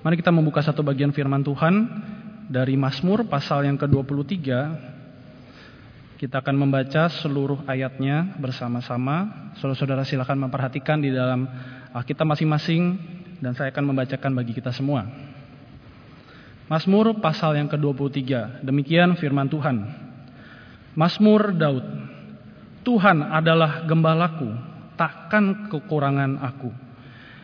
Mari kita membuka satu bagian firman Tuhan dari Mazmur pasal yang ke-23. Kita akan membaca seluruh ayatnya bersama-sama. Saudara-saudara silakan memperhatikan di dalam Alkitab masing-masing dan saya akan membacakan bagi kita semua. Mazmur pasal yang ke-23. Demikian firman Tuhan. Mazmur Daud. Tuhan adalah gembalaku, takkan kekurangan aku.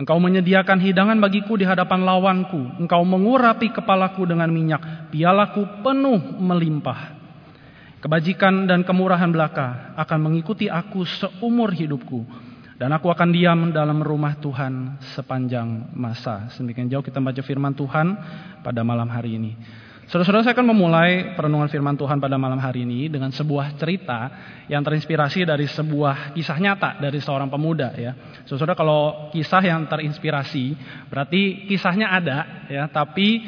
Engkau menyediakan hidangan bagiku di hadapan lawanku. Engkau mengurapi kepalaku dengan minyak. Pialaku penuh melimpah. Kebajikan dan kemurahan belaka akan mengikuti aku seumur hidupku. Dan aku akan diam dalam rumah Tuhan sepanjang masa. Sedemikian jauh kita baca firman Tuhan pada malam hari ini. Saudara-saudara saya akan memulai perenungan firman Tuhan pada malam hari ini dengan sebuah cerita yang terinspirasi dari sebuah kisah nyata dari seorang pemuda ya. Saudara-saudara kalau kisah yang terinspirasi berarti kisahnya ada ya, tapi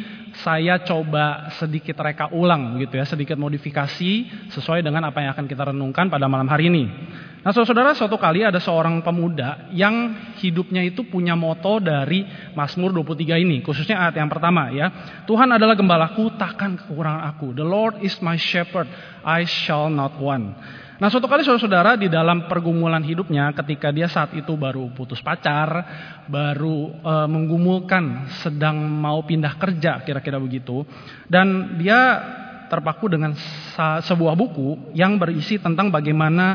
saya coba sedikit reka ulang gitu ya, sedikit modifikasi sesuai dengan apa yang akan kita renungkan pada malam hari ini. Nah saudara-saudara suatu kali ada seorang pemuda yang hidupnya itu punya moto dari Mazmur 23 ini. Khususnya ayat yang pertama ya. Tuhan adalah gembalaku takkan kekurangan aku. The Lord is my shepherd, I shall not want. Nah suatu kali saudara-saudara di dalam pergumulan hidupnya ketika dia saat itu baru putus pacar, baru e, menggumulkan sedang mau pindah kerja kira-kira begitu. Dan dia terpaku dengan sebuah buku yang berisi tentang bagaimana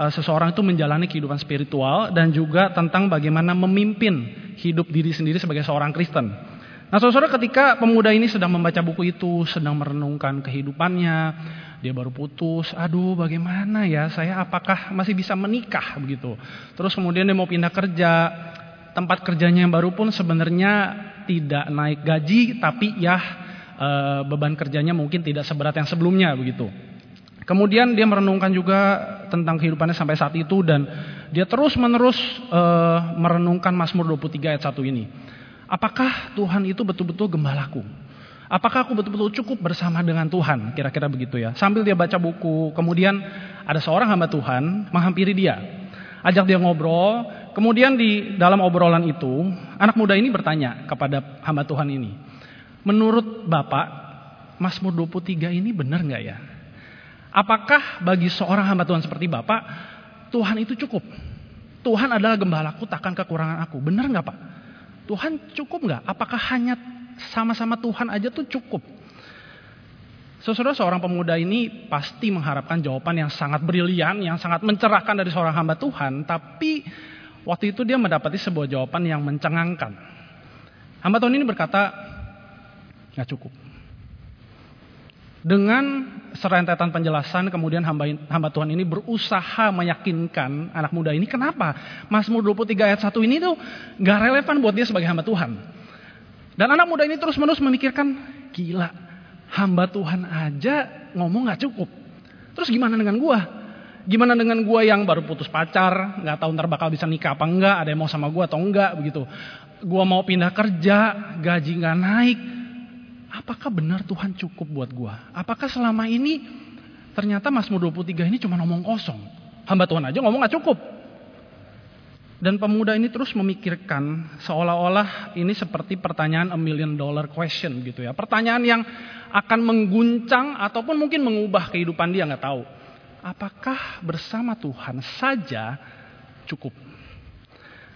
uh, seseorang itu menjalani kehidupan spiritual dan juga tentang bagaimana memimpin hidup diri sendiri sebagai seorang Kristen. Nah, saudara ketika pemuda ini sedang membaca buku itu, sedang merenungkan kehidupannya, dia baru putus, aduh bagaimana ya, saya apakah masih bisa menikah begitu. Terus kemudian dia mau pindah kerja, tempat kerjanya yang baru pun sebenarnya tidak naik gaji, tapi ya e, beban kerjanya mungkin tidak seberat yang sebelumnya begitu. Kemudian dia merenungkan juga tentang kehidupannya sampai saat itu dan dia terus-menerus uh, merenungkan Mazmur 23 ayat 1 ini. Apakah Tuhan itu betul-betul gembalaku? Apakah aku betul-betul cukup bersama dengan Tuhan? Kira-kira begitu ya. Sambil dia baca buku, kemudian ada seorang hamba Tuhan menghampiri dia. Ajak dia ngobrol, kemudian di dalam obrolan itu, anak muda ini bertanya kepada hamba Tuhan ini. Menurut Bapak, Mazmur 23 ini benar nggak ya? Apakah bagi seorang hamba Tuhan seperti Bapak, Tuhan itu cukup? Tuhan adalah gembalaku, takkan kekurangan aku. Benar nggak Pak? Tuhan cukup nggak? Apakah hanya sama-sama Tuhan aja tuh cukup? Saudara seorang pemuda ini pasti mengharapkan jawaban yang sangat brilian, yang sangat mencerahkan dari seorang hamba Tuhan. Tapi waktu itu dia mendapati sebuah jawaban yang mencengangkan. Hamba Tuhan ini berkata, nggak cukup. Dengan serentetan penjelasan kemudian hamba, hamba Tuhan ini berusaha meyakinkan anak muda ini kenapa Mazmur 23 ayat 1 ini tuh gak relevan buat dia sebagai hamba Tuhan. Dan anak muda ini terus menerus memikirkan gila hamba Tuhan aja ngomong gak cukup. Terus gimana dengan gua? Gimana dengan gua yang baru putus pacar, nggak tahu ntar bakal bisa nikah apa enggak, ada yang mau sama gua atau enggak begitu. Gua mau pindah kerja, gaji nggak naik, apakah benar Tuhan cukup buat gua? Apakah selama ini ternyata Mazmur 23 ini cuma ngomong kosong? Hamba Tuhan aja ngomong gak cukup. Dan pemuda ini terus memikirkan seolah-olah ini seperti pertanyaan a million dollar question gitu ya. Pertanyaan yang akan mengguncang ataupun mungkin mengubah kehidupan dia nggak tahu. Apakah bersama Tuhan saja cukup?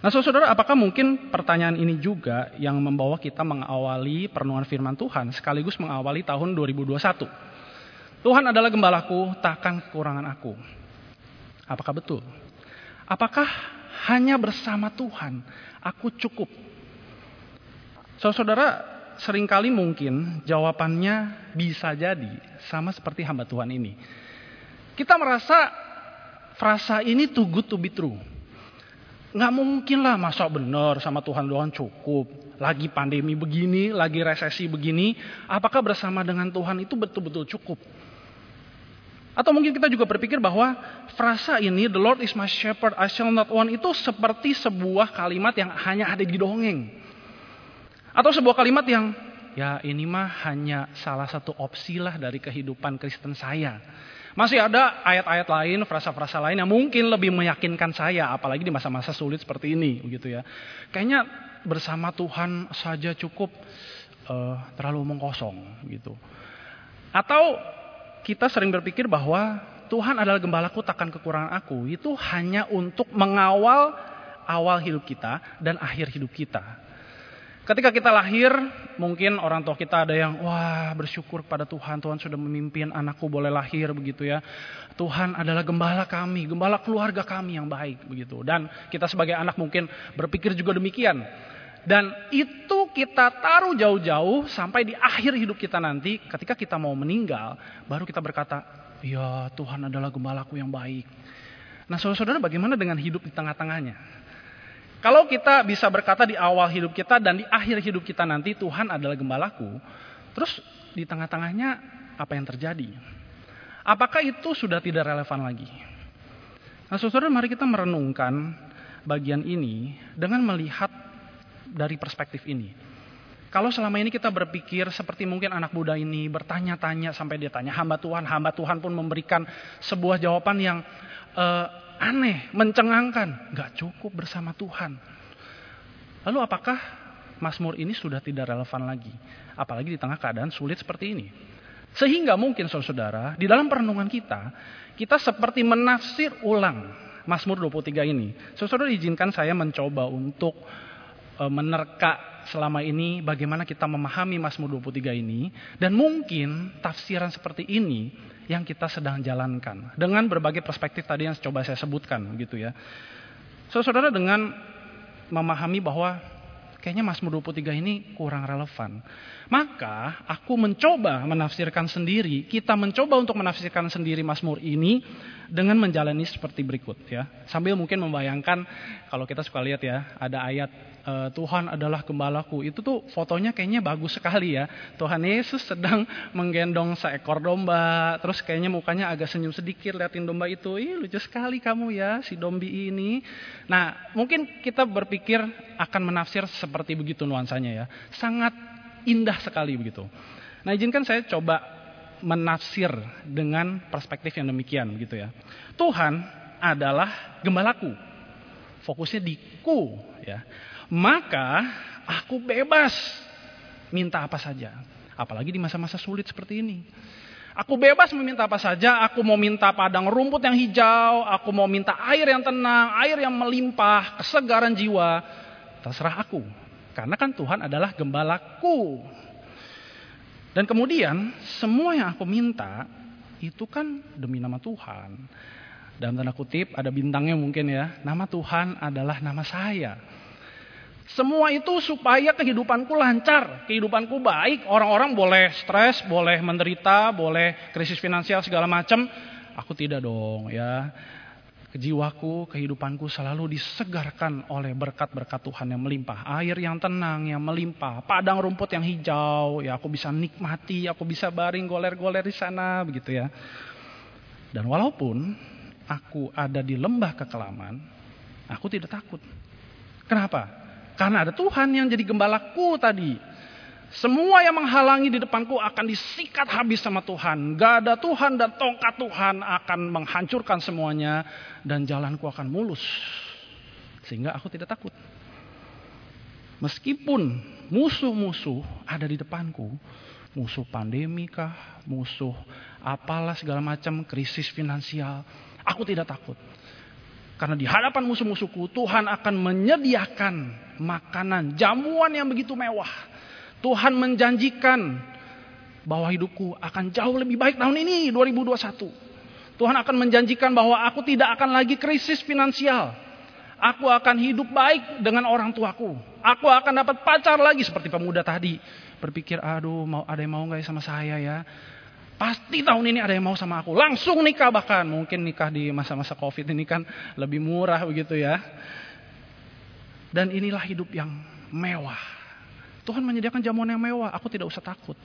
Nah saudara, apakah mungkin pertanyaan ini juga yang membawa kita mengawali perenungan firman Tuhan sekaligus mengawali tahun 2021? Tuhan adalah gembalaku, takkan kekurangan aku. Apakah betul? Apakah hanya bersama Tuhan aku cukup? Saudara, sering kali mungkin jawabannya bisa jadi sama seperti hamba Tuhan ini. Kita merasa frasa ini too good to be true Nggak mungkin lah masa benar sama Tuhan doang cukup. Lagi pandemi begini, lagi resesi begini, apakah bersama dengan Tuhan itu betul-betul cukup? Atau mungkin kita juga berpikir bahwa frasa ini, the Lord is my shepherd, I shall not want, itu seperti sebuah kalimat yang hanya ada di dongeng. Atau sebuah kalimat yang, ya ini mah hanya salah satu opsi lah dari kehidupan Kristen saya. Masih ada ayat-ayat lain, frasa-frasa lain yang mungkin lebih meyakinkan saya, apalagi di masa-masa sulit seperti ini, begitu ya. Kayaknya bersama Tuhan saja cukup uh, terlalu mengkosong, gitu. Atau kita sering berpikir bahwa Tuhan adalah gembalaku takkan kekurangan aku itu hanya untuk mengawal awal hidup kita dan akhir hidup kita. Ketika kita lahir, mungkin orang tua kita ada yang wah bersyukur pada Tuhan, Tuhan sudah memimpin anakku boleh lahir begitu ya. Tuhan adalah gembala kami, gembala keluarga kami yang baik begitu. Dan kita sebagai anak mungkin berpikir juga demikian. Dan itu kita taruh jauh-jauh sampai di akhir hidup kita nanti, ketika kita mau meninggal, baru kita berkata, ya Tuhan adalah gembalaku yang baik. Nah saudara-saudara bagaimana dengan hidup di tengah-tengahnya? Kalau kita bisa berkata di awal hidup kita dan di akhir hidup kita nanti Tuhan adalah gembalaku, terus di tengah-tengahnya apa yang terjadi? Apakah itu sudah tidak relevan lagi? Nah, saudara, mari kita merenungkan bagian ini dengan melihat dari perspektif ini. Kalau selama ini kita berpikir seperti mungkin anak muda ini bertanya-tanya sampai dia tanya hamba Tuhan, hamba Tuhan pun memberikan sebuah jawaban yang uh, aneh, mencengangkan, nggak cukup bersama Tuhan. Lalu apakah Mazmur ini sudah tidak relevan lagi? Apalagi di tengah keadaan sulit seperti ini. Sehingga mungkin saudara-saudara, di dalam perenungan kita, kita seperti menafsir ulang Mazmur 23 ini. Saudara izinkan saya mencoba untuk menerka selama ini bagaimana kita memahami Mazmur 23 ini. Dan mungkin tafsiran seperti ini yang kita sedang jalankan dengan berbagai perspektif tadi yang coba saya sebutkan gitu ya. So, saudara dengan memahami bahwa kayaknya Mazmur 23 ini kurang relevan. Maka aku mencoba menafsirkan sendiri, kita mencoba untuk menafsirkan sendiri Mazmur ini dengan menjalani seperti berikut ya. Sambil mungkin membayangkan kalau kita suka lihat ya, ada ayat e, Tuhan adalah gembalaku. Itu tuh fotonya kayaknya bagus sekali ya. Tuhan Yesus sedang menggendong seekor domba, terus kayaknya mukanya agak senyum sedikit liatin domba itu. Ih, lucu sekali kamu ya si dombi ini. Nah, mungkin kita berpikir akan menafsir seperti begitu nuansanya ya. Sangat indah sekali begitu. Nah, izinkan saya coba menafsir dengan perspektif yang demikian gitu ya. Tuhan adalah gembalaku. Fokusnya di ku ya. Maka aku bebas minta apa saja. Apalagi di masa-masa sulit seperti ini. Aku bebas meminta apa saja, aku mau minta padang rumput yang hijau, aku mau minta air yang tenang, air yang melimpah, kesegaran jiwa. Terserah aku. Karena kan Tuhan adalah gembalaku. Dan kemudian semua yang aku minta itu kan demi nama Tuhan. Dalam tanda kutip ada bintangnya mungkin ya. Nama Tuhan adalah nama saya. Semua itu supaya kehidupanku lancar, kehidupanku baik. Orang-orang boleh stres, boleh menderita, boleh krisis finansial segala macam. Aku tidak dong ya. Jiwaku, kehidupanku selalu disegarkan oleh berkat-berkat Tuhan yang melimpah. Air yang tenang, yang melimpah. Padang rumput yang hijau, ya aku bisa nikmati, aku bisa baring goler-goler di sana, begitu ya. Dan walaupun aku ada di lembah kekelaman, aku tidak takut. Kenapa? Karena ada Tuhan yang jadi gembalaku tadi. Semua yang menghalangi di depanku akan disikat habis sama Tuhan. Gak ada Tuhan dan tongkat Tuhan akan menghancurkan semuanya. Dan jalanku akan mulus. Sehingga aku tidak takut. Meskipun musuh-musuh ada di depanku. Musuh pandemi kah, musuh apalah segala macam, krisis finansial. Aku tidak takut. Karena di hadapan musuh-musuhku Tuhan akan menyediakan makanan, jamuan yang begitu mewah Tuhan menjanjikan bahwa hidupku akan jauh lebih baik tahun ini 2021. Tuhan akan menjanjikan bahwa aku tidak akan lagi krisis finansial. Aku akan hidup baik dengan orang tuaku. Aku akan dapat pacar lagi seperti pemuda tadi. Berpikir, aduh mau ada yang mau nggak ya sama saya ya. Pasti tahun ini ada yang mau sama aku. Langsung nikah bahkan. Mungkin nikah di masa-masa covid ini kan lebih murah begitu ya. Dan inilah hidup yang mewah Tuhan menyediakan jamuan yang mewah, aku tidak usah takut.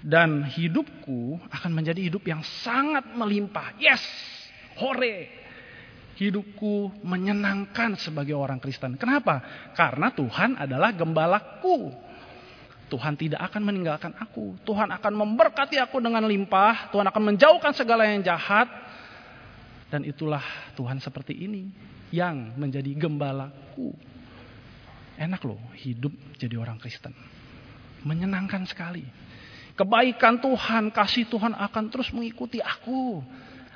Dan hidupku akan menjadi hidup yang sangat melimpah. Yes, hore. Hidupku menyenangkan sebagai orang Kristen. Kenapa? Karena Tuhan adalah gembalaku. Tuhan tidak akan meninggalkan aku. Tuhan akan memberkati aku dengan limpah. Tuhan akan menjauhkan segala yang jahat. Dan itulah Tuhan seperti ini yang menjadi gembalaku. Enak loh hidup jadi orang Kristen. Menyenangkan sekali. Kebaikan Tuhan, kasih Tuhan akan terus mengikuti aku.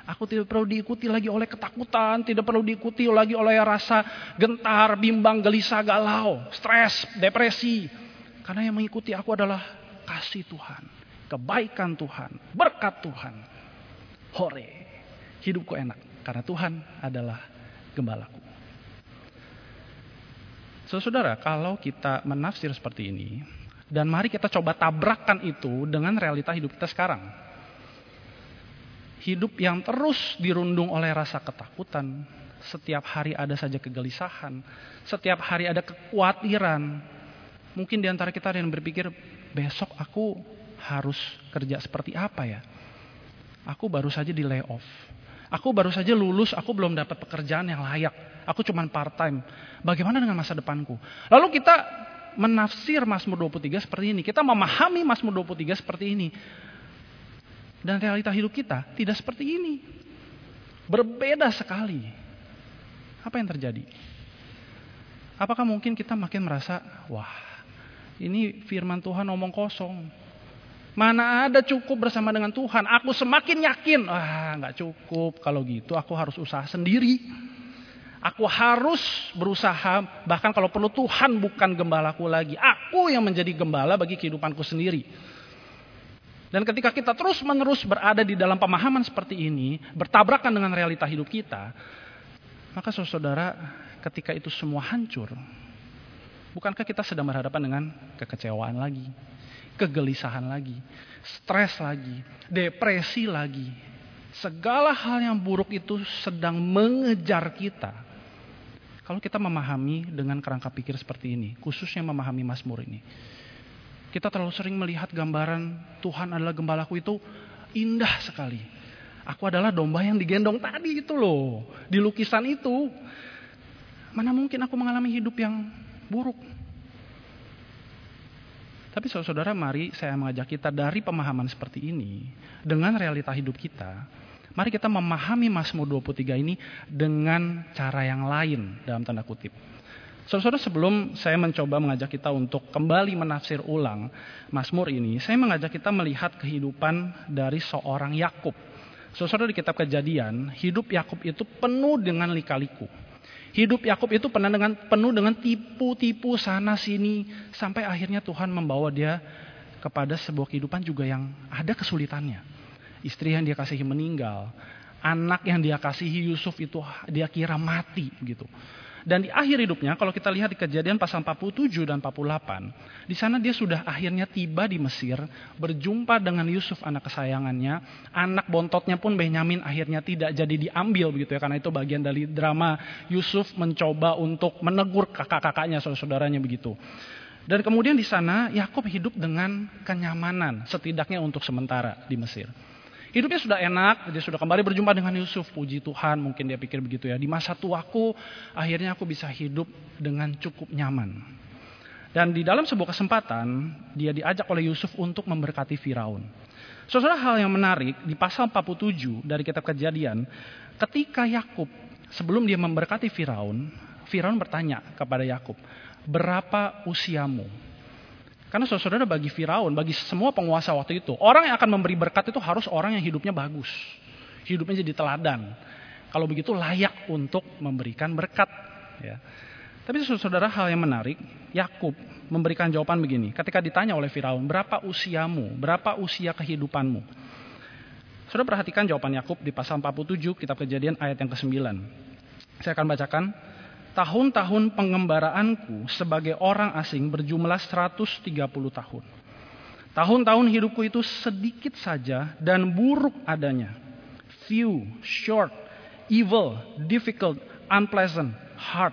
Aku tidak perlu diikuti lagi oleh ketakutan, tidak perlu diikuti lagi oleh rasa gentar, bimbang, gelisah, galau, stres, depresi. Karena yang mengikuti aku adalah kasih Tuhan, kebaikan Tuhan, berkat Tuhan. Hore, hidupku enak karena Tuhan adalah gembalaku. Saudara, kalau kita menafsir seperti ini, dan mari kita coba tabrakkan itu dengan realita hidup kita sekarang. Hidup yang terus dirundung oleh rasa ketakutan, setiap hari ada saja kegelisahan, setiap hari ada kekhawatiran. Mungkin di antara kita ada yang berpikir, besok aku harus kerja seperti apa ya? Aku baru saja di layoff. Aku baru saja lulus, aku belum dapat pekerjaan yang layak. Aku cuma part time. Bagaimana dengan masa depanku? Lalu kita menafsir Mazmur 23 seperti ini. Kita memahami Mazmur 23 seperti ini. Dan realita hidup kita tidak seperti ini. Berbeda sekali. Apa yang terjadi? Apakah mungkin kita makin merasa, wah, ini firman Tuhan ngomong kosong. Mana ada cukup bersama dengan Tuhan. Aku semakin yakin, ah nggak cukup. Kalau gitu aku harus usaha sendiri. Aku harus berusaha, bahkan kalau perlu Tuhan bukan gembalaku lagi. Aku yang menjadi gembala bagi kehidupanku sendiri. Dan ketika kita terus-menerus berada di dalam pemahaman seperti ini, bertabrakan dengan realita hidup kita, maka saudara, ketika itu semua hancur, bukankah kita sedang berhadapan dengan kekecewaan lagi, kegelisahan lagi, stres lagi, depresi lagi. Segala hal yang buruk itu sedang mengejar kita. Kalau kita memahami dengan kerangka pikir seperti ini, khususnya memahami Mazmur ini. Kita terlalu sering melihat gambaran Tuhan adalah gembalaku itu indah sekali. Aku adalah domba yang digendong tadi itu loh. Di lukisan itu. Mana mungkin aku mengalami hidup yang buruk. Tapi saudara-saudara mari saya mengajak kita dari pemahaman seperti ini. Dengan realita hidup kita Mari kita memahami Mazmur 23 ini dengan cara yang lain dalam tanda kutip. Saudara-saudara sebelum saya mencoba mengajak kita untuk kembali menafsir ulang Mazmur ini, saya mengajak kita melihat kehidupan dari seorang Yakub. Saudara di kitab Kejadian, hidup Yakub itu penuh dengan lika-liku. Hidup Yakub itu penuh dengan penuh dengan tipu-tipu sana sini. Sampai akhirnya Tuhan membawa dia kepada sebuah kehidupan juga yang ada kesulitannya. Istri yang dia kasihi meninggal, anak yang dia kasihi Yusuf itu dia kira mati gitu. Dan di akhir hidupnya kalau kita lihat di kejadian pasal 47 dan 48, di sana dia sudah akhirnya tiba di Mesir, berjumpa dengan Yusuf anak kesayangannya, anak bontotnya pun Benyamin akhirnya tidak jadi diambil begitu ya karena itu bagian dari drama Yusuf mencoba untuk menegur kakak-kakaknya saudara-saudaranya begitu. Dan kemudian di sana Yakub hidup dengan kenyamanan setidaknya untuk sementara di Mesir. Hidupnya sudah enak, dia sudah kembali berjumpa dengan Yusuf. Puji Tuhan, mungkin dia pikir begitu ya. Di masa tuaku, akhirnya aku bisa hidup dengan cukup nyaman. Dan di dalam sebuah kesempatan, dia diajak oleh Yusuf untuk memberkati Firaun. Saudara hal yang menarik di pasal 47 dari kitab kejadian, ketika Yakub sebelum dia memberkati Firaun, Firaun bertanya kepada Yakub, berapa usiamu? Karena saudara bagi Firaun, bagi semua penguasa waktu itu, orang yang akan memberi berkat itu harus orang yang hidupnya bagus. Hidupnya jadi teladan. Kalau begitu layak untuk memberikan berkat. Ya. Tapi saudara hal yang menarik, Yakub memberikan jawaban begini. Ketika ditanya oleh Firaun, berapa usiamu? Berapa usia kehidupanmu? Saudara perhatikan jawaban Yakub di pasal 47 kitab kejadian ayat yang ke-9. Saya akan bacakan tahun-tahun pengembaraanku sebagai orang asing berjumlah 130 tahun. Tahun-tahun hidupku itu sedikit saja dan buruk adanya. Few, short, evil, difficult, unpleasant, hard.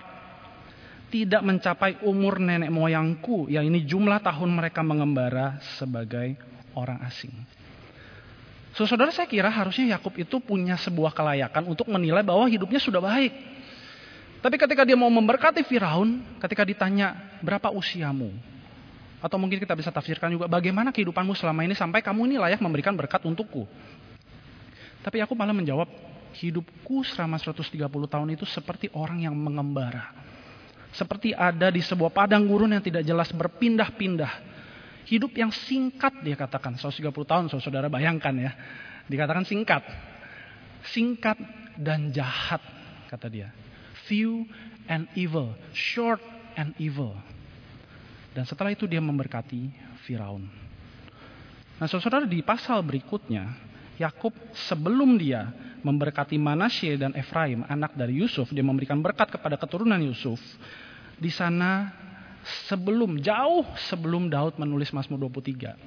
Tidak mencapai umur nenek moyangku, yang ini jumlah tahun mereka mengembara sebagai orang asing. So, saudara saya kira harusnya Yakub itu punya sebuah kelayakan untuk menilai bahwa hidupnya sudah baik. Tapi ketika dia mau memberkati Firaun, ketika ditanya berapa usiamu, atau mungkin kita bisa tafsirkan juga bagaimana kehidupanmu selama ini sampai kamu ini layak memberikan berkat untukku. Tapi Yakub malah menjawab, hidupku selama 130 tahun itu seperti orang yang mengembara. Seperti ada di sebuah padang gurun yang tidak jelas berpindah-pindah Hidup yang singkat dia katakan. 130 tahun saudara bayangkan ya. Dikatakan singkat. Singkat dan jahat kata dia. Few and evil. Short and evil. Dan setelah itu dia memberkati Firaun. Nah saudara di pasal berikutnya. Yakub sebelum dia memberkati Manasye dan Efraim, anak dari Yusuf, dia memberikan berkat kepada keturunan Yusuf. Di sana sebelum jauh sebelum Daud menulis Mazmur 23.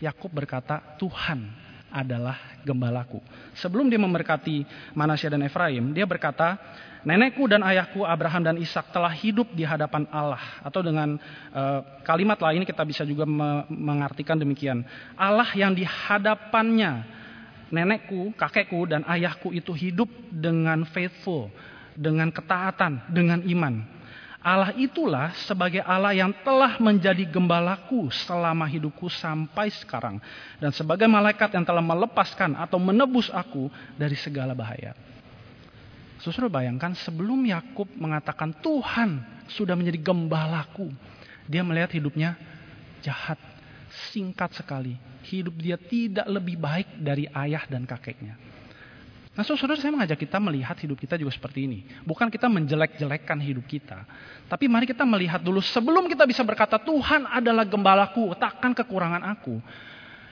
Yakub berkata, "Tuhan adalah gembalaku." Sebelum dia memberkati Manasya dan Efraim, dia berkata, "Nenekku dan ayahku Abraham dan Ishak telah hidup di hadapan Allah." Atau dengan uh, kalimat lain kita bisa juga me mengartikan demikian. Allah yang di hadapannya nenekku, kakekku dan ayahku itu hidup dengan faithful, dengan ketaatan, dengan iman. Allah itulah sebagai Allah yang telah menjadi gembalaku selama hidupku sampai sekarang. Dan sebagai malaikat yang telah melepaskan atau menebus aku dari segala bahaya. Saudara bayangkan sebelum Yakub mengatakan Tuhan sudah menjadi gembalaku. Dia melihat hidupnya jahat, singkat sekali. Hidup dia tidak lebih baik dari ayah dan kakeknya. Nah saudara saya mengajak kita melihat hidup kita juga seperti ini. Bukan kita menjelek-jelekkan hidup kita. Tapi mari kita melihat dulu sebelum kita bisa berkata Tuhan adalah gembalaku, takkan kekurangan aku.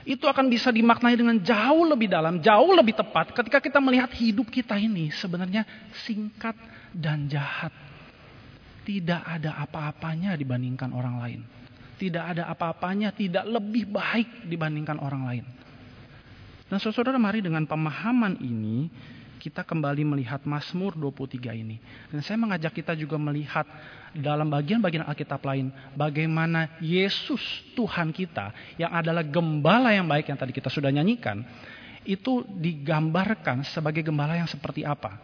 Itu akan bisa dimaknai dengan jauh lebih dalam, jauh lebih tepat ketika kita melihat hidup kita ini sebenarnya singkat dan jahat. Tidak ada apa-apanya dibandingkan orang lain. Tidak ada apa-apanya, tidak lebih baik dibandingkan orang lain. Nah saudara mari dengan pemahaman ini kita kembali melihat Mazmur 23 ini. Dan saya mengajak kita juga melihat dalam bagian-bagian Alkitab lain bagaimana Yesus Tuhan kita yang adalah gembala yang baik yang tadi kita sudah nyanyikan itu digambarkan sebagai gembala yang seperti apa.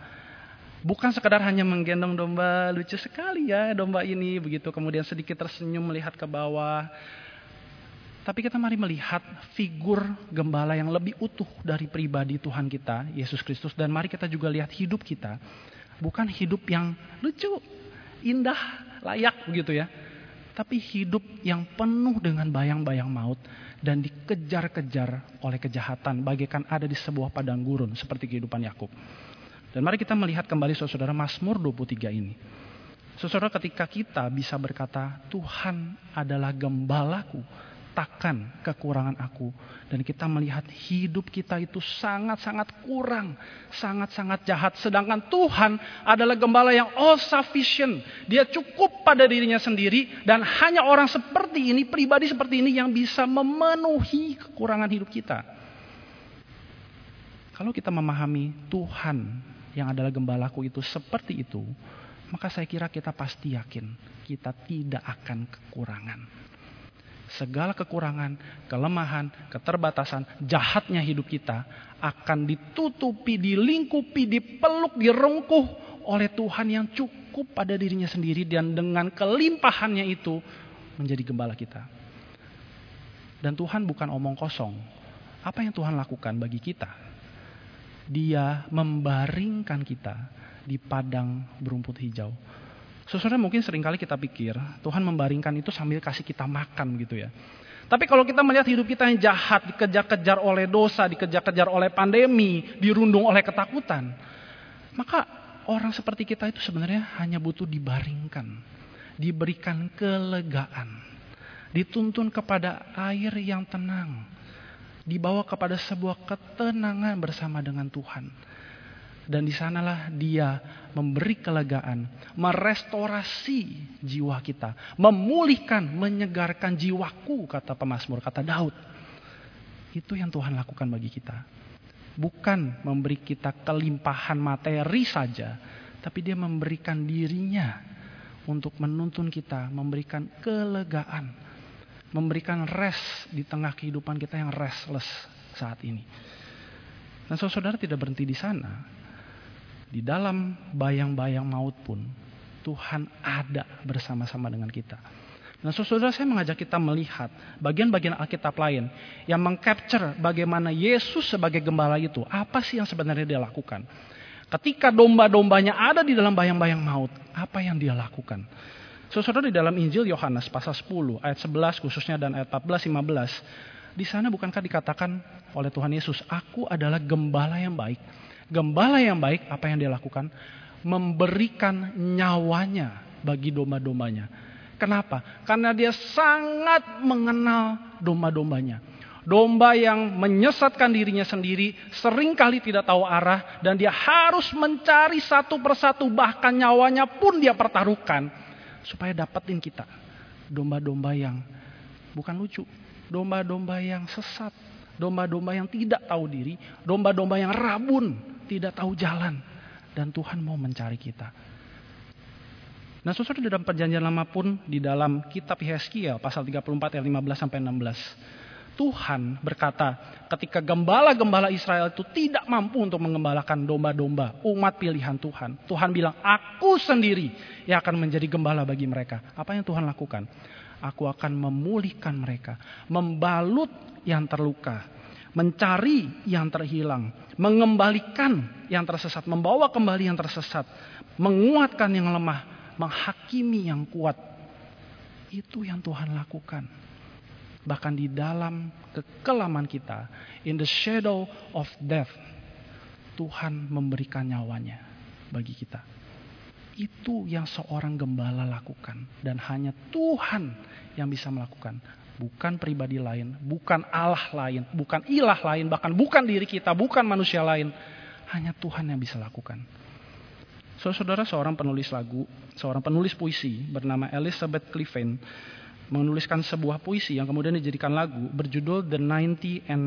Bukan sekadar hanya menggendong domba lucu sekali ya domba ini begitu kemudian sedikit tersenyum melihat ke bawah tapi kita mari melihat figur gembala yang lebih utuh dari pribadi Tuhan kita, Yesus Kristus. Dan mari kita juga lihat hidup kita. Bukan hidup yang lucu, indah, layak begitu ya. Tapi hidup yang penuh dengan bayang-bayang maut. Dan dikejar-kejar oleh kejahatan. Bagaikan ada di sebuah padang gurun seperti kehidupan Yakub. Dan mari kita melihat kembali saudara Mazmur 23 ini. Saudara ketika kita bisa berkata Tuhan adalah gembalaku takkan kekurangan aku. Dan kita melihat hidup kita itu sangat-sangat kurang, sangat-sangat jahat. Sedangkan Tuhan adalah gembala yang all sufficient. Dia cukup pada dirinya sendiri dan hanya orang seperti ini, pribadi seperti ini yang bisa memenuhi kekurangan hidup kita. Kalau kita memahami Tuhan yang adalah gembalaku itu seperti itu, maka saya kira kita pasti yakin kita tidak akan kekurangan segala kekurangan, kelemahan, keterbatasan, jahatnya hidup kita akan ditutupi, dilingkupi, dipeluk, direngkuh oleh Tuhan yang cukup pada dirinya sendiri dan dengan kelimpahannya itu menjadi gembala kita. Dan Tuhan bukan omong kosong. Apa yang Tuhan lakukan bagi kita? Dia membaringkan kita di padang berumput hijau. Saudara mungkin sering kali kita pikir Tuhan membaringkan itu sambil kasih kita makan gitu ya. Tapi kalau kita melihat hidup kita yang jahat, dikejar-kejar oleh dosa, dikejar-kejar oleh pandemi, dirundung oleh ketakutan. Maka orang seperti kita itu sebenarnya hanya butuh dibaringkan. Diberikan kelegaan. Dituntun kepada air yang tenang. Dibawa kepada sebuah ketenangan bersama dengan Tuhan. Dan di sanalah dia memberi kelegaan, merestorasi jiwa kita, memulihkan, menyegarkan jiwaku, kata pemazmur, kata Daud. Itu yang Tuhan lakukan bagi kita. Bukan memberi kita kelimpahan materi saja, tapi dia memberikan dirinya untuk menuntun kita, memberikan kelegaan. memberikan rest di tengah kehidupan kita yang restless saat ini. Dan saudara tidak berhenti di sana. Di dalam bayang-bayang maut pun Tuhan ada bersama-sama dengan kita. Nah, saudara saya mengajak kita melihat bagian-bagian Alkitab lain yang mengcapture bagaimana Yesus sebagai gembala itu, apa sih yang sebenarnya dia lakukan. Ketika domba-dombanya ada di dalam bayang-bayang maut, apa yang dia lakukan? Saudara di dalam Injil Yohanes pasal 10 ayat 11 khususnya dan ayat 14 15 di sana bukankah dikatakan oleh Tuhan Yesus, "Aku adalah gembala yang baik." Gembala yang baik apa yang dia lakukan? Memberikan nyawanya bagi domba-dombanya. Kenapa? Karena dia sangat mengenal domba-dombanya. Domba yang menyesatkan dirinya sendiri, sering kali tidak tahu arah, dan dia harus mencari satu persatu, bahkan nyawanya pun dia pertaruhkan, supaya dapetin kita. Domba-domba yang bukan lucu, domba-domba yang sesat, domba-domba yang tidak tahu diri, domba-domba yang rabun, tidak tahu jalan. Dan Tuhan mau mencari kita. Nah, saudara di dalam perjanjian lama pun di dalam kitab Yeskiel pasal 34 ayat 15 sampai 16. Tuhan berkata, ketika gembala-gembala Israel itu tidak mampu untuk mengembalakan domba-domba umat pilihan Tuhan. Tuhan bilang, aku sendiri yang akan menjadi gembala bagi mereka. Apa yang Tuhan lakukan? Aku akan memulihkan mereka. Membalut yang terluka. Mencari yang terhilang. Mengembalikan yang tersesat. Membawa kembali yang tersesat. Menguatkan yang lemah menghakimi yang kuat. Itu yang Tuhan lakukan. Bahkan di dalam kekelaman kita, in the shadow of death, Tuhan memberikan nyawanya bagi kita. Itu yang seorang gembala lakukan dan hanya Tuhan yang bisa melakukan. Bukan pribadi lain, bukan Allah lain, bukan ilah lain, bahkan bukan diri kita, bukan manusia lain. Hanya Tuhan yang bisa lakukan. Saudara seorang penulis lagu, seorang penulis puisi bernama Elizabeth Cliffen menuliskan sebuah puisi yang kemudian dijadikan lagu berjudul The 90 and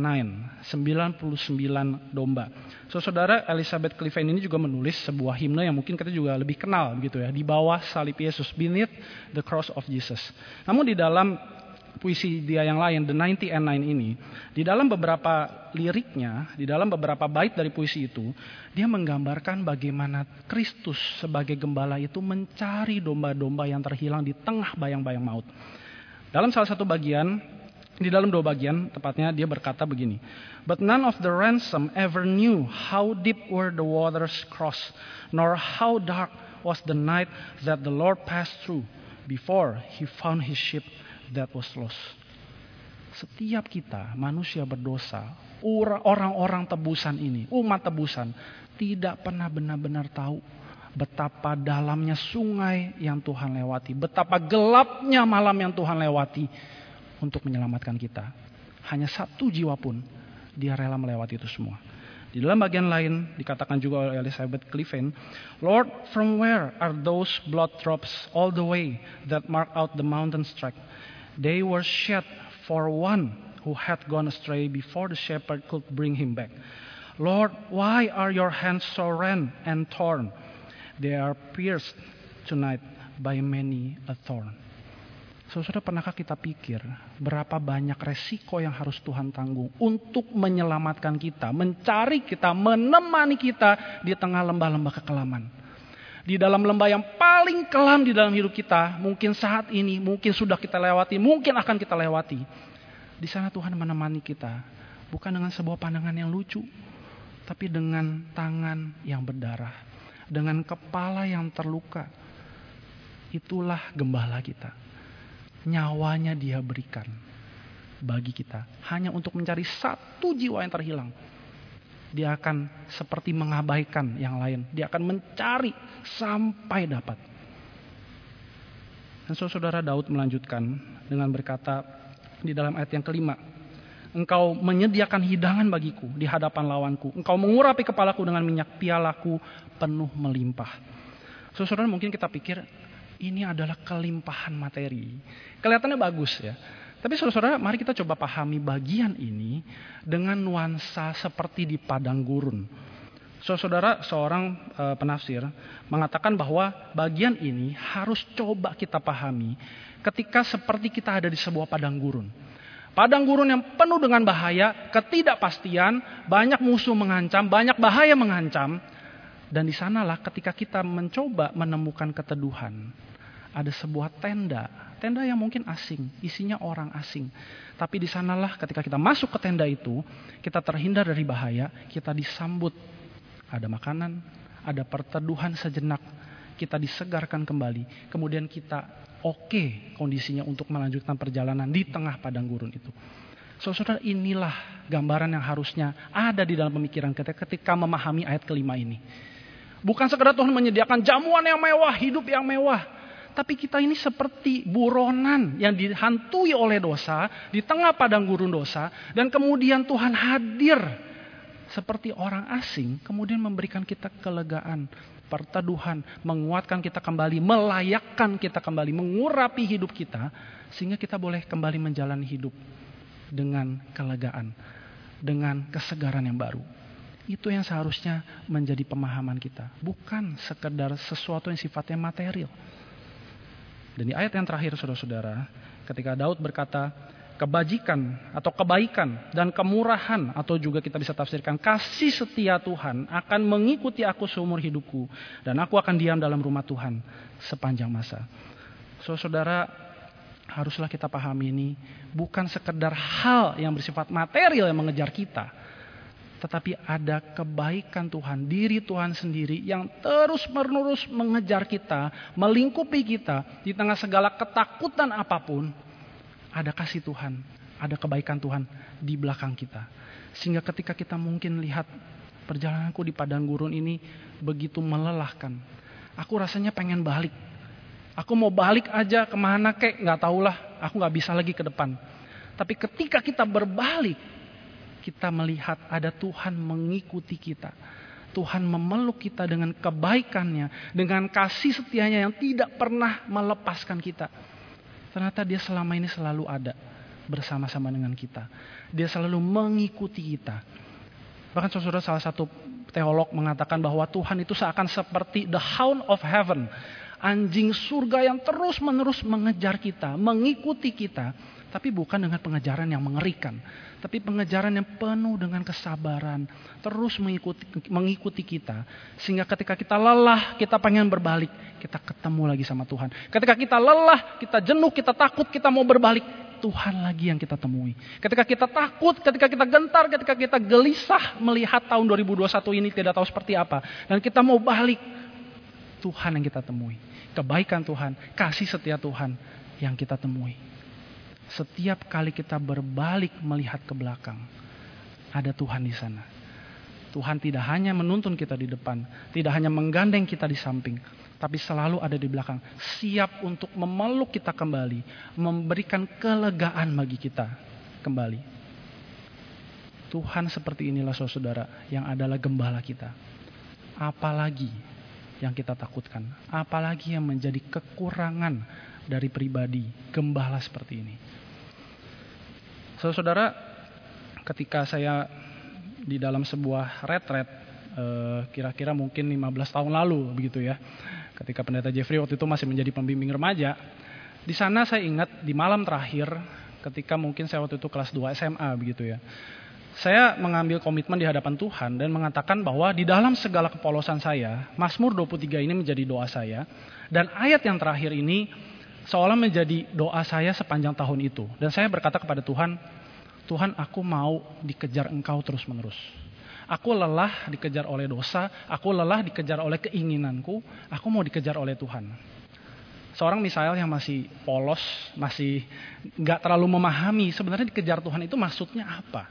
9, 99 domba. So, saudara Elizabeth Cliffen ini juga menulis sebuah himne yang mungkin kita juga lebih kenal gitu ya, di bawah salib Yesus, beneath the cross of Jesus. Namun di dalam puisi dia yang lain, The 90 and 9 ini, di dalam beberapa liriknya, di dalam beberapa bait dari puisi itu, dia menggambarkan bagaimana Kristus sebagai gembala itu mencari domba-domba yang terhilang di tengah bayang-bayang maut. Dalam salah satu bagian, di dalam dua bagian, tepatnya dia berkata begini, But none of the ransom ever knew how deep were the waters crossed, nor how dark was the night that the Lord passed through before he found his ship that was lost. Setiap kita manusia berdosa, orang-orang tebusan ini, umat tebusan, tidak pernah benar-benar tahu betapa dalamnya sungai yang Tuhan lewati, betapa gelapnya malam yang Tuhan lewati untuk menyelamatkan kita. Hanya satu jiwa pun dia rela melewati itu semua. Di dalam bagian lain dikatakan juga oleh Elizabeth Cliffen, Lord, from where are those blood drops all the way that mark out the mountain track? They were shed for one who had gone astray before the shepherd could bring him back. Lord, why are your hands so rent and torn? They are pierced tonight by many a thorn. Saudara, pernahkah kita pikir berapa banyak resiko yang harus Tuhan tanggung untuk menyelamatkan kita, mencari kita, menemani kita di tengah lembah-lembah kekelaman? Di dalam lembah yang paling kelam di dalam hidup kita, mungkin saat ini, mungkin sudah kita lewati, mungkin akan kita lewati. Di sana Tuhan menemani kita, bukan dengan sebuah pandangan yang lucu, tapi dengan tangan yang berdarah, dengan kepala yang terluka. Itulah gembala kita. Nyawanya dia berikan bagi kita hanya untuk mencari satu jiwa yang terhilang dia akan seperti mengabaikan yang lain. Dia akan mencari sampai dapat. Dan saudara Daud melanjutkan dengan berkata di dalam ayat yang kelima, Engkau menyediakan hidangan bagiku di hadapan lawanku. Engkau mengurapi kepalaku dengan minyak pialaku penuh melimpah. Saudara mungkin kita pikir ini adalah kelimpahan materi. Kelihatannya bagus ya. Tapi saudara, mari kita coba pahami bagian ini dengan nuansa seperti di padang gurun. Saudara, seorang e, penafsir mengatakan bahwa bagian ini harus coba kita pahami ketika seperti kita ada di sebuah padang gurun. Padang gurun yang penuh dengan bahaya, ketidakpastian, banyak musuh mengancam, banyak bahaya mengancam. Dan di sanalah ketika kita mencoba menemukan keteduhan, ada sebuah tenda, tenda yang mungkin asing, isinya orang asing. Tapi di sanalah ketika kita masuk ke tenda itu, kita terhindar dari bahaya, kita disambut. Ada makanan, ada perteduhan sejenak, kita disegarkan kembali. Kemudian kita oke okay kondisinya untuk melanjutkan perjalanan di tengah padang gurun itu. Saudara, inilah gambaran yang harusnya ada di dalam pemikiran kita ketika memahami ayat kelima ini. Bukan sekedar Tuhan menyediakan jamuan yang mewah, hidup yang mewah. Tapi kita ini seperti buronan yang dihantui oleh dosa, di tengah padang gurun dosa. Dan kemudian Tuhan hadir seperti orang asing, kemudian memberikan kita kelegaan, perteduhan, menguatkan kita kembali, melayakkan kita kembali, mengurapi hidup kita, sehingga kita boleh kembali menjalani hidup dengan kelegaan, dengan kesegaran yang baru. Itu yang seharusnya menjadi pemahaman kita, bukan sekedar sesuatu yang sifatnya material. Dan di ayat yang terakhir, saudara-saudara, ketika Daud berkata, kebajikan atau kebaikan dan kemurahan atau juga kita bisa tafsirkan kasih setia Tuhan akan mengikuti aku seumur hidupku dan aku akan diam dalam rumah Tuhan sepanjang masa. So, saudara haruslah kita pahami ini bukan sekedar hal yang bersifat material yang mengejar kita, tetapi ada kebaikan Tuhan, diri Tuhan sendiri yang terus-menerus mengejar kita, melingkupi kita di tengah segala ketakutan apa pun ada kasih Tuhan, ada kebaikan Tuhan di belakang kita. Sehingga ketika kita mungkin lihat perjalananku di padang gurun ini begitu melelahkan. Aku rasanya pengen balik. Aku mau balik aja ke mana kek, nggak tahulah. Aku nggak bisa lagi ke depan. Tapi ketika kita berbalik, kita melihat ada Tuhan mengikuti kita. Tuhan memeluk kita dengan kebaikannya, dengan kasih setianya yang tidak pernah melepaskan kita. Ternyata dia selama ini selalu ada bersama-sama dengan kita. Dia selalu mengikuti kita. Bahkan saudara salah satu teolog mengatakan bahwa Tuhan itu seakan seperti the hound of heaven. Anjing surga yang terus-menerus mengejar kita, mengikuti kita. Tapi bukan dengan pengejaran yang mengerikan. Tapi pengejaran yang penuh dengan kesabaran. Terus mengikuti, mengikuti kita. Sehingga ketika kita lelah, kita pengen berbalik. Kita ketemu lagi sama Tuhan. Ketika kita lelah, kita jenuh, kita takut, kita mau berbalik. Tuhan lagi yang kita temui. Ketika kita takut, ketika kita gentar, ketika kita gelisah melihat tahun 2021 ini tidak tahu seperti apa. Dan kita mau balik. Tuhan yang kita temui. Kebaikan Tuhan, kasih setia Tuhan yang kita temui setiap kali kita berbalik melihat ke belakang, ada Tuhan di sana. Tuhan tidak hanya menuntun kita di depan, tidak hanya menggandeng kita di samping, tapi selalu ada di belakang, siap untuk memeluk kita kembali, memberikan kelegaan bagi kita kembali. Tuhan seperti inilah saudara yang adalah gembala kita. Apalagi yang kita takutkan, apalagi yang menjadi kekurangan dari pribadi gembala seperti ini. Saudara, ketika saya di dalam sebuah retret, eh, kira-kira mungkin 15 tahun lalu begitu ya, ketika pendeta Jeffrey waktu itu masih menjadi pembimbing remaja, di sana saya ingat di malam terakhir, ketika mungkin saya waktu itu kelas 2 SMA begitu ya, saya mengambil komitmen di hadapan Tuhan dan mengatakan bahwa di dalam segala kepolosan saya, Mazmur 23 ini menjadi doa saya, dan ayat yang terakhir ini seolah menjadi doa saya sepanjang tahun itu. Dan saya berkata kepada Tuhan, Tuhan aku mau dikejar engkau terus menerus. Aku lelah dikejar oleh dosa, aku lelah dikejar oleh keinginanku, aku mau dikejar oleh Tuhan. Seorang misalnya yang masih polos, masih nggak terlalu memahami sebenarnya dikejar Tuhan itu maksudnya apa.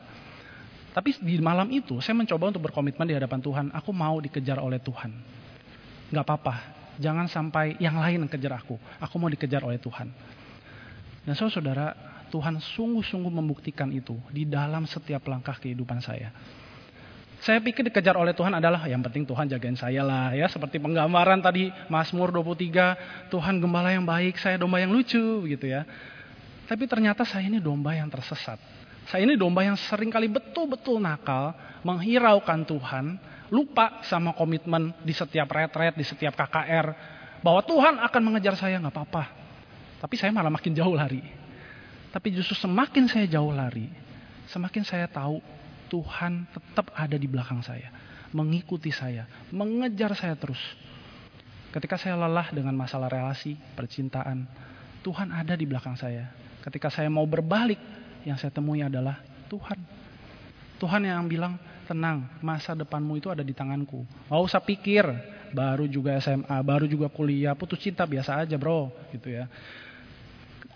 Tapi di malam itu saya mencoba untuk berkomitmen di hadapan Tuhan, aku mau dikejar oleh Tuhan. Nggak apa-apa, Jangan sampai yang lain yang kejar aku. Aku mau dikejar oleh Tuhan. Dan saudara, Tuhan sungguh-sungguh membuktikan itu di dalam setiap langkah kehidupan saya. Saya pikir dikejar oleh Tuhan adalah yang penting Tuhan jagain saya lah ya. Seperti penggambaran tadi Mazmur 23, Tuhan gembala yang baik, saya domba yang lucu gitu ya. Tapi ternyata saya ini domba yang tersesat. Saya ini domba yang sering kali betul-betul nakal, menghiraukan Tuhan, lupa sama komitmen di setiap retret, di setiap KKR, bahwa Tuhan akan mengejar saya nggak apa-apa. Tapi saya malah makin jauh lari. Tapi justru semakin saya jauh lari, semakin saya tahu Tuhan tetap ada di belakang saya, mengikuti saya, mengejar saya terus. Ketika saya lelah dengan masalah relasi, percintaan, Tuhan ada di belakang saya. Ketika saya mau berbalik, yang saya temui adalah Tuhan. Tuhan yang bilang, tenang, masa depanmu itu ada di tanganku. Gak usah pikir, baru juga SMA, baru juga kuliah, putus cinta biasa aja bro, gitu ya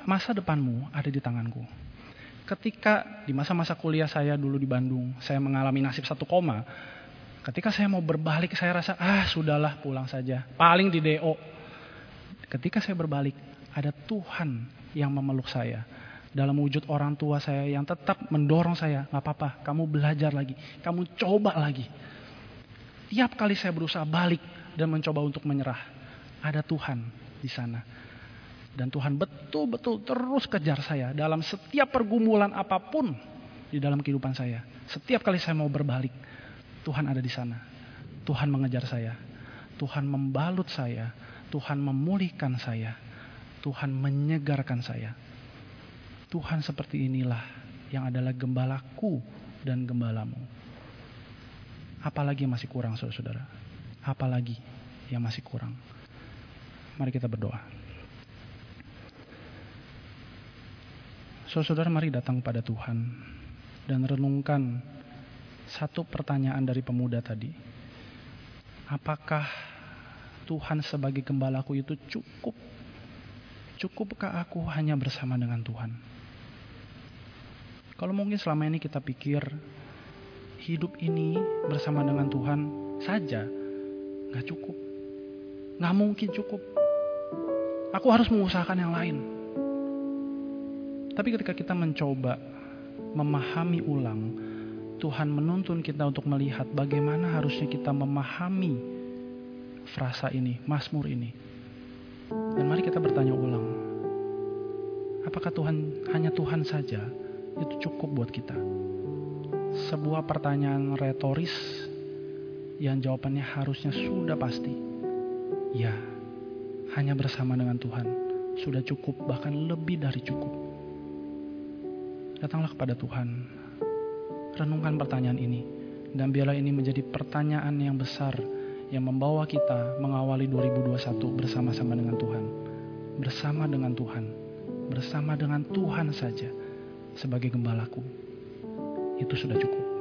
masa depanmu ada di tanganku. Ketika di masa-masa kuliah saya dulu di Bandung, saya mengalami nasib satu koma. Ketika saya mau berbalik, saya rasa, ah sudahlah pulang saja. Paling di DO. Ketika saya berbalik, ada Tuhan yang memeluk saya. Dalam wujud orang tua saya yang tetap mendorong saya, nggak apa-apa, kamu belajar lagi, kamu coba lagi. Tiap kali saya berusaha balik dan mencoba untuk menyerah, ada Tuhan di sana dan Tuhan betul-betul terus kejar saya dalam setiap pergumulan apa pun di dalam kehidupan saya. Setiap kali saya mau berbalik, Tuhan ada di sana. Tuhan mengejar saya. Tuhan membalut saya. Tuhan memulihkan saya. Tuhan menyegarkan saya. Tuhan seperti inilah yang adalah gembalaku dan gembalamu. Apalagi yang masih kurang saudara-saudara? Apalagi yang masih kurang? Mari kita berdoa. Saudara mari datang pada Tuhan dan renungkan satu pertanyaan dari pemuda tadi. Apakah Tuhan sebagai gembalaku itu cukup? Cukupkah aku hanya bersama dengan Tuhan? Kalau mungkin selama ini kita pikir hidup ini bersama dengan Tuhan saja nggak cukup, nggak mungkin cukup. Aku harus mengusahakan yang lain. Tapi ketika kita mencoba memahami ulang, Tuhan menuntun kita untuk melihat bagaimana harusnya kita memahami frasa ini, Mazmur ini. Dan mari kita bertanya ulang. Apakah Tuhan hanya Tuhan saja itu cukup buat kita? Sebuah pertanyaan retoris yang jawabannya harusnya sudah pasti. Ya, hanya bersama dengan Tuhan sudah cukup bahkan lebih dari cukup datanglah kepada Tuhan. Renungkan pertanyaan ini. Dan biarlah ini menjadi pertanyaan yang besar yang membawa kita mengawali 2021 bersama-sama dengan Tuhan. Bersama dengan Tuhan. Bersama dengan Tuhan saja sebagai gembalaku. Itu sudah cukup.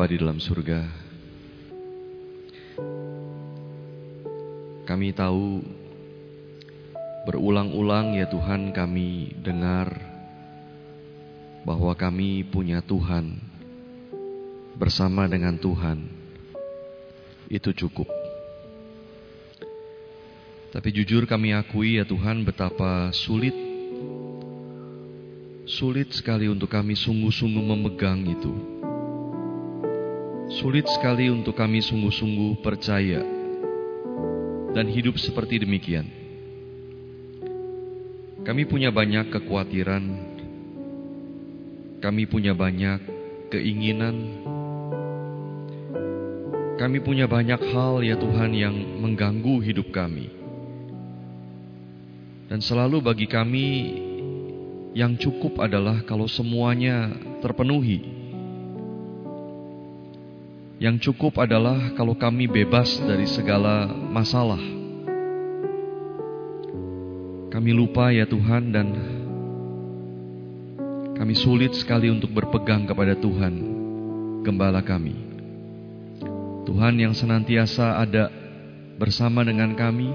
Bapa di dalam surga, kami tahu berulang-ulang ya Tuhan kami dengar bahwa kami punya Tuhan bersama dengan Tuhan itu cukup. Tapi jujur kami akui ya Tuhan betapa sulit sulit sekali untuk kami sungguh-sungguh memegang itu. Sulit sekali untuk kami sungguh-sungguh percaya dan hidup seperti demikian. Kami punya banyak kekhawatiran, kami punya banyak keinginan, kami punya banyak hal ya Tuhan yang mengganggu hidup kami. Dan selalu bagi kami yang cukup adalah kalau semuanya terpenuhi yang cukup adalah kalau kami bebas dari segala masalah. Kami lupa ya Tuhan dan kami sulit sekali untuk berpegang kepada Tuhan, gembala kami. Tuhan yang senantiasa ada bersama dengan kami,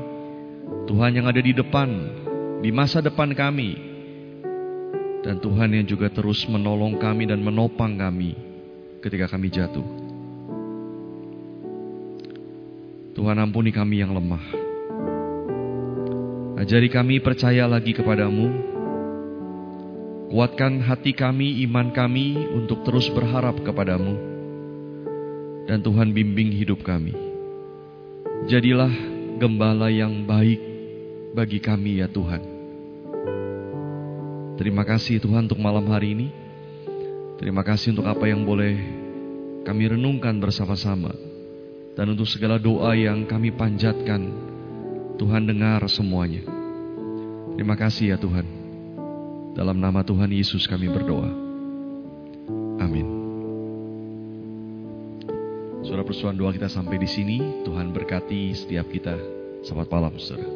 Tuhan yang ada di depan, di masa depan kami, dan Tuhan yang juga terus menolong kami dan menopang kami ketika kami jatuh. Tuhan ampuni kami yang lemah. Ajari kami percaya lagi kepadamu. Kuatkan hati kami, iman kami untuk terus berharap kepadamu. Dan Tuhan bimbing hidup kami. Jadilah gembala yang baik bagi kami ya Tuhan. Terima kasih Tuhan untuk malam hari ini. Terima kasih untuk apa yang boleh kami renungkan bersama-sama. Dan untuk segala doa yang kami panjatkan, Tuhan dengar semuanya. Terima kasih ya Tuhan. Dalam nama Tuhan Yesus kami berdoa. Amin. Suara persoalan doa kita sampai di sini. Tuhan berkati setiap kita. Selamat malam, saudara.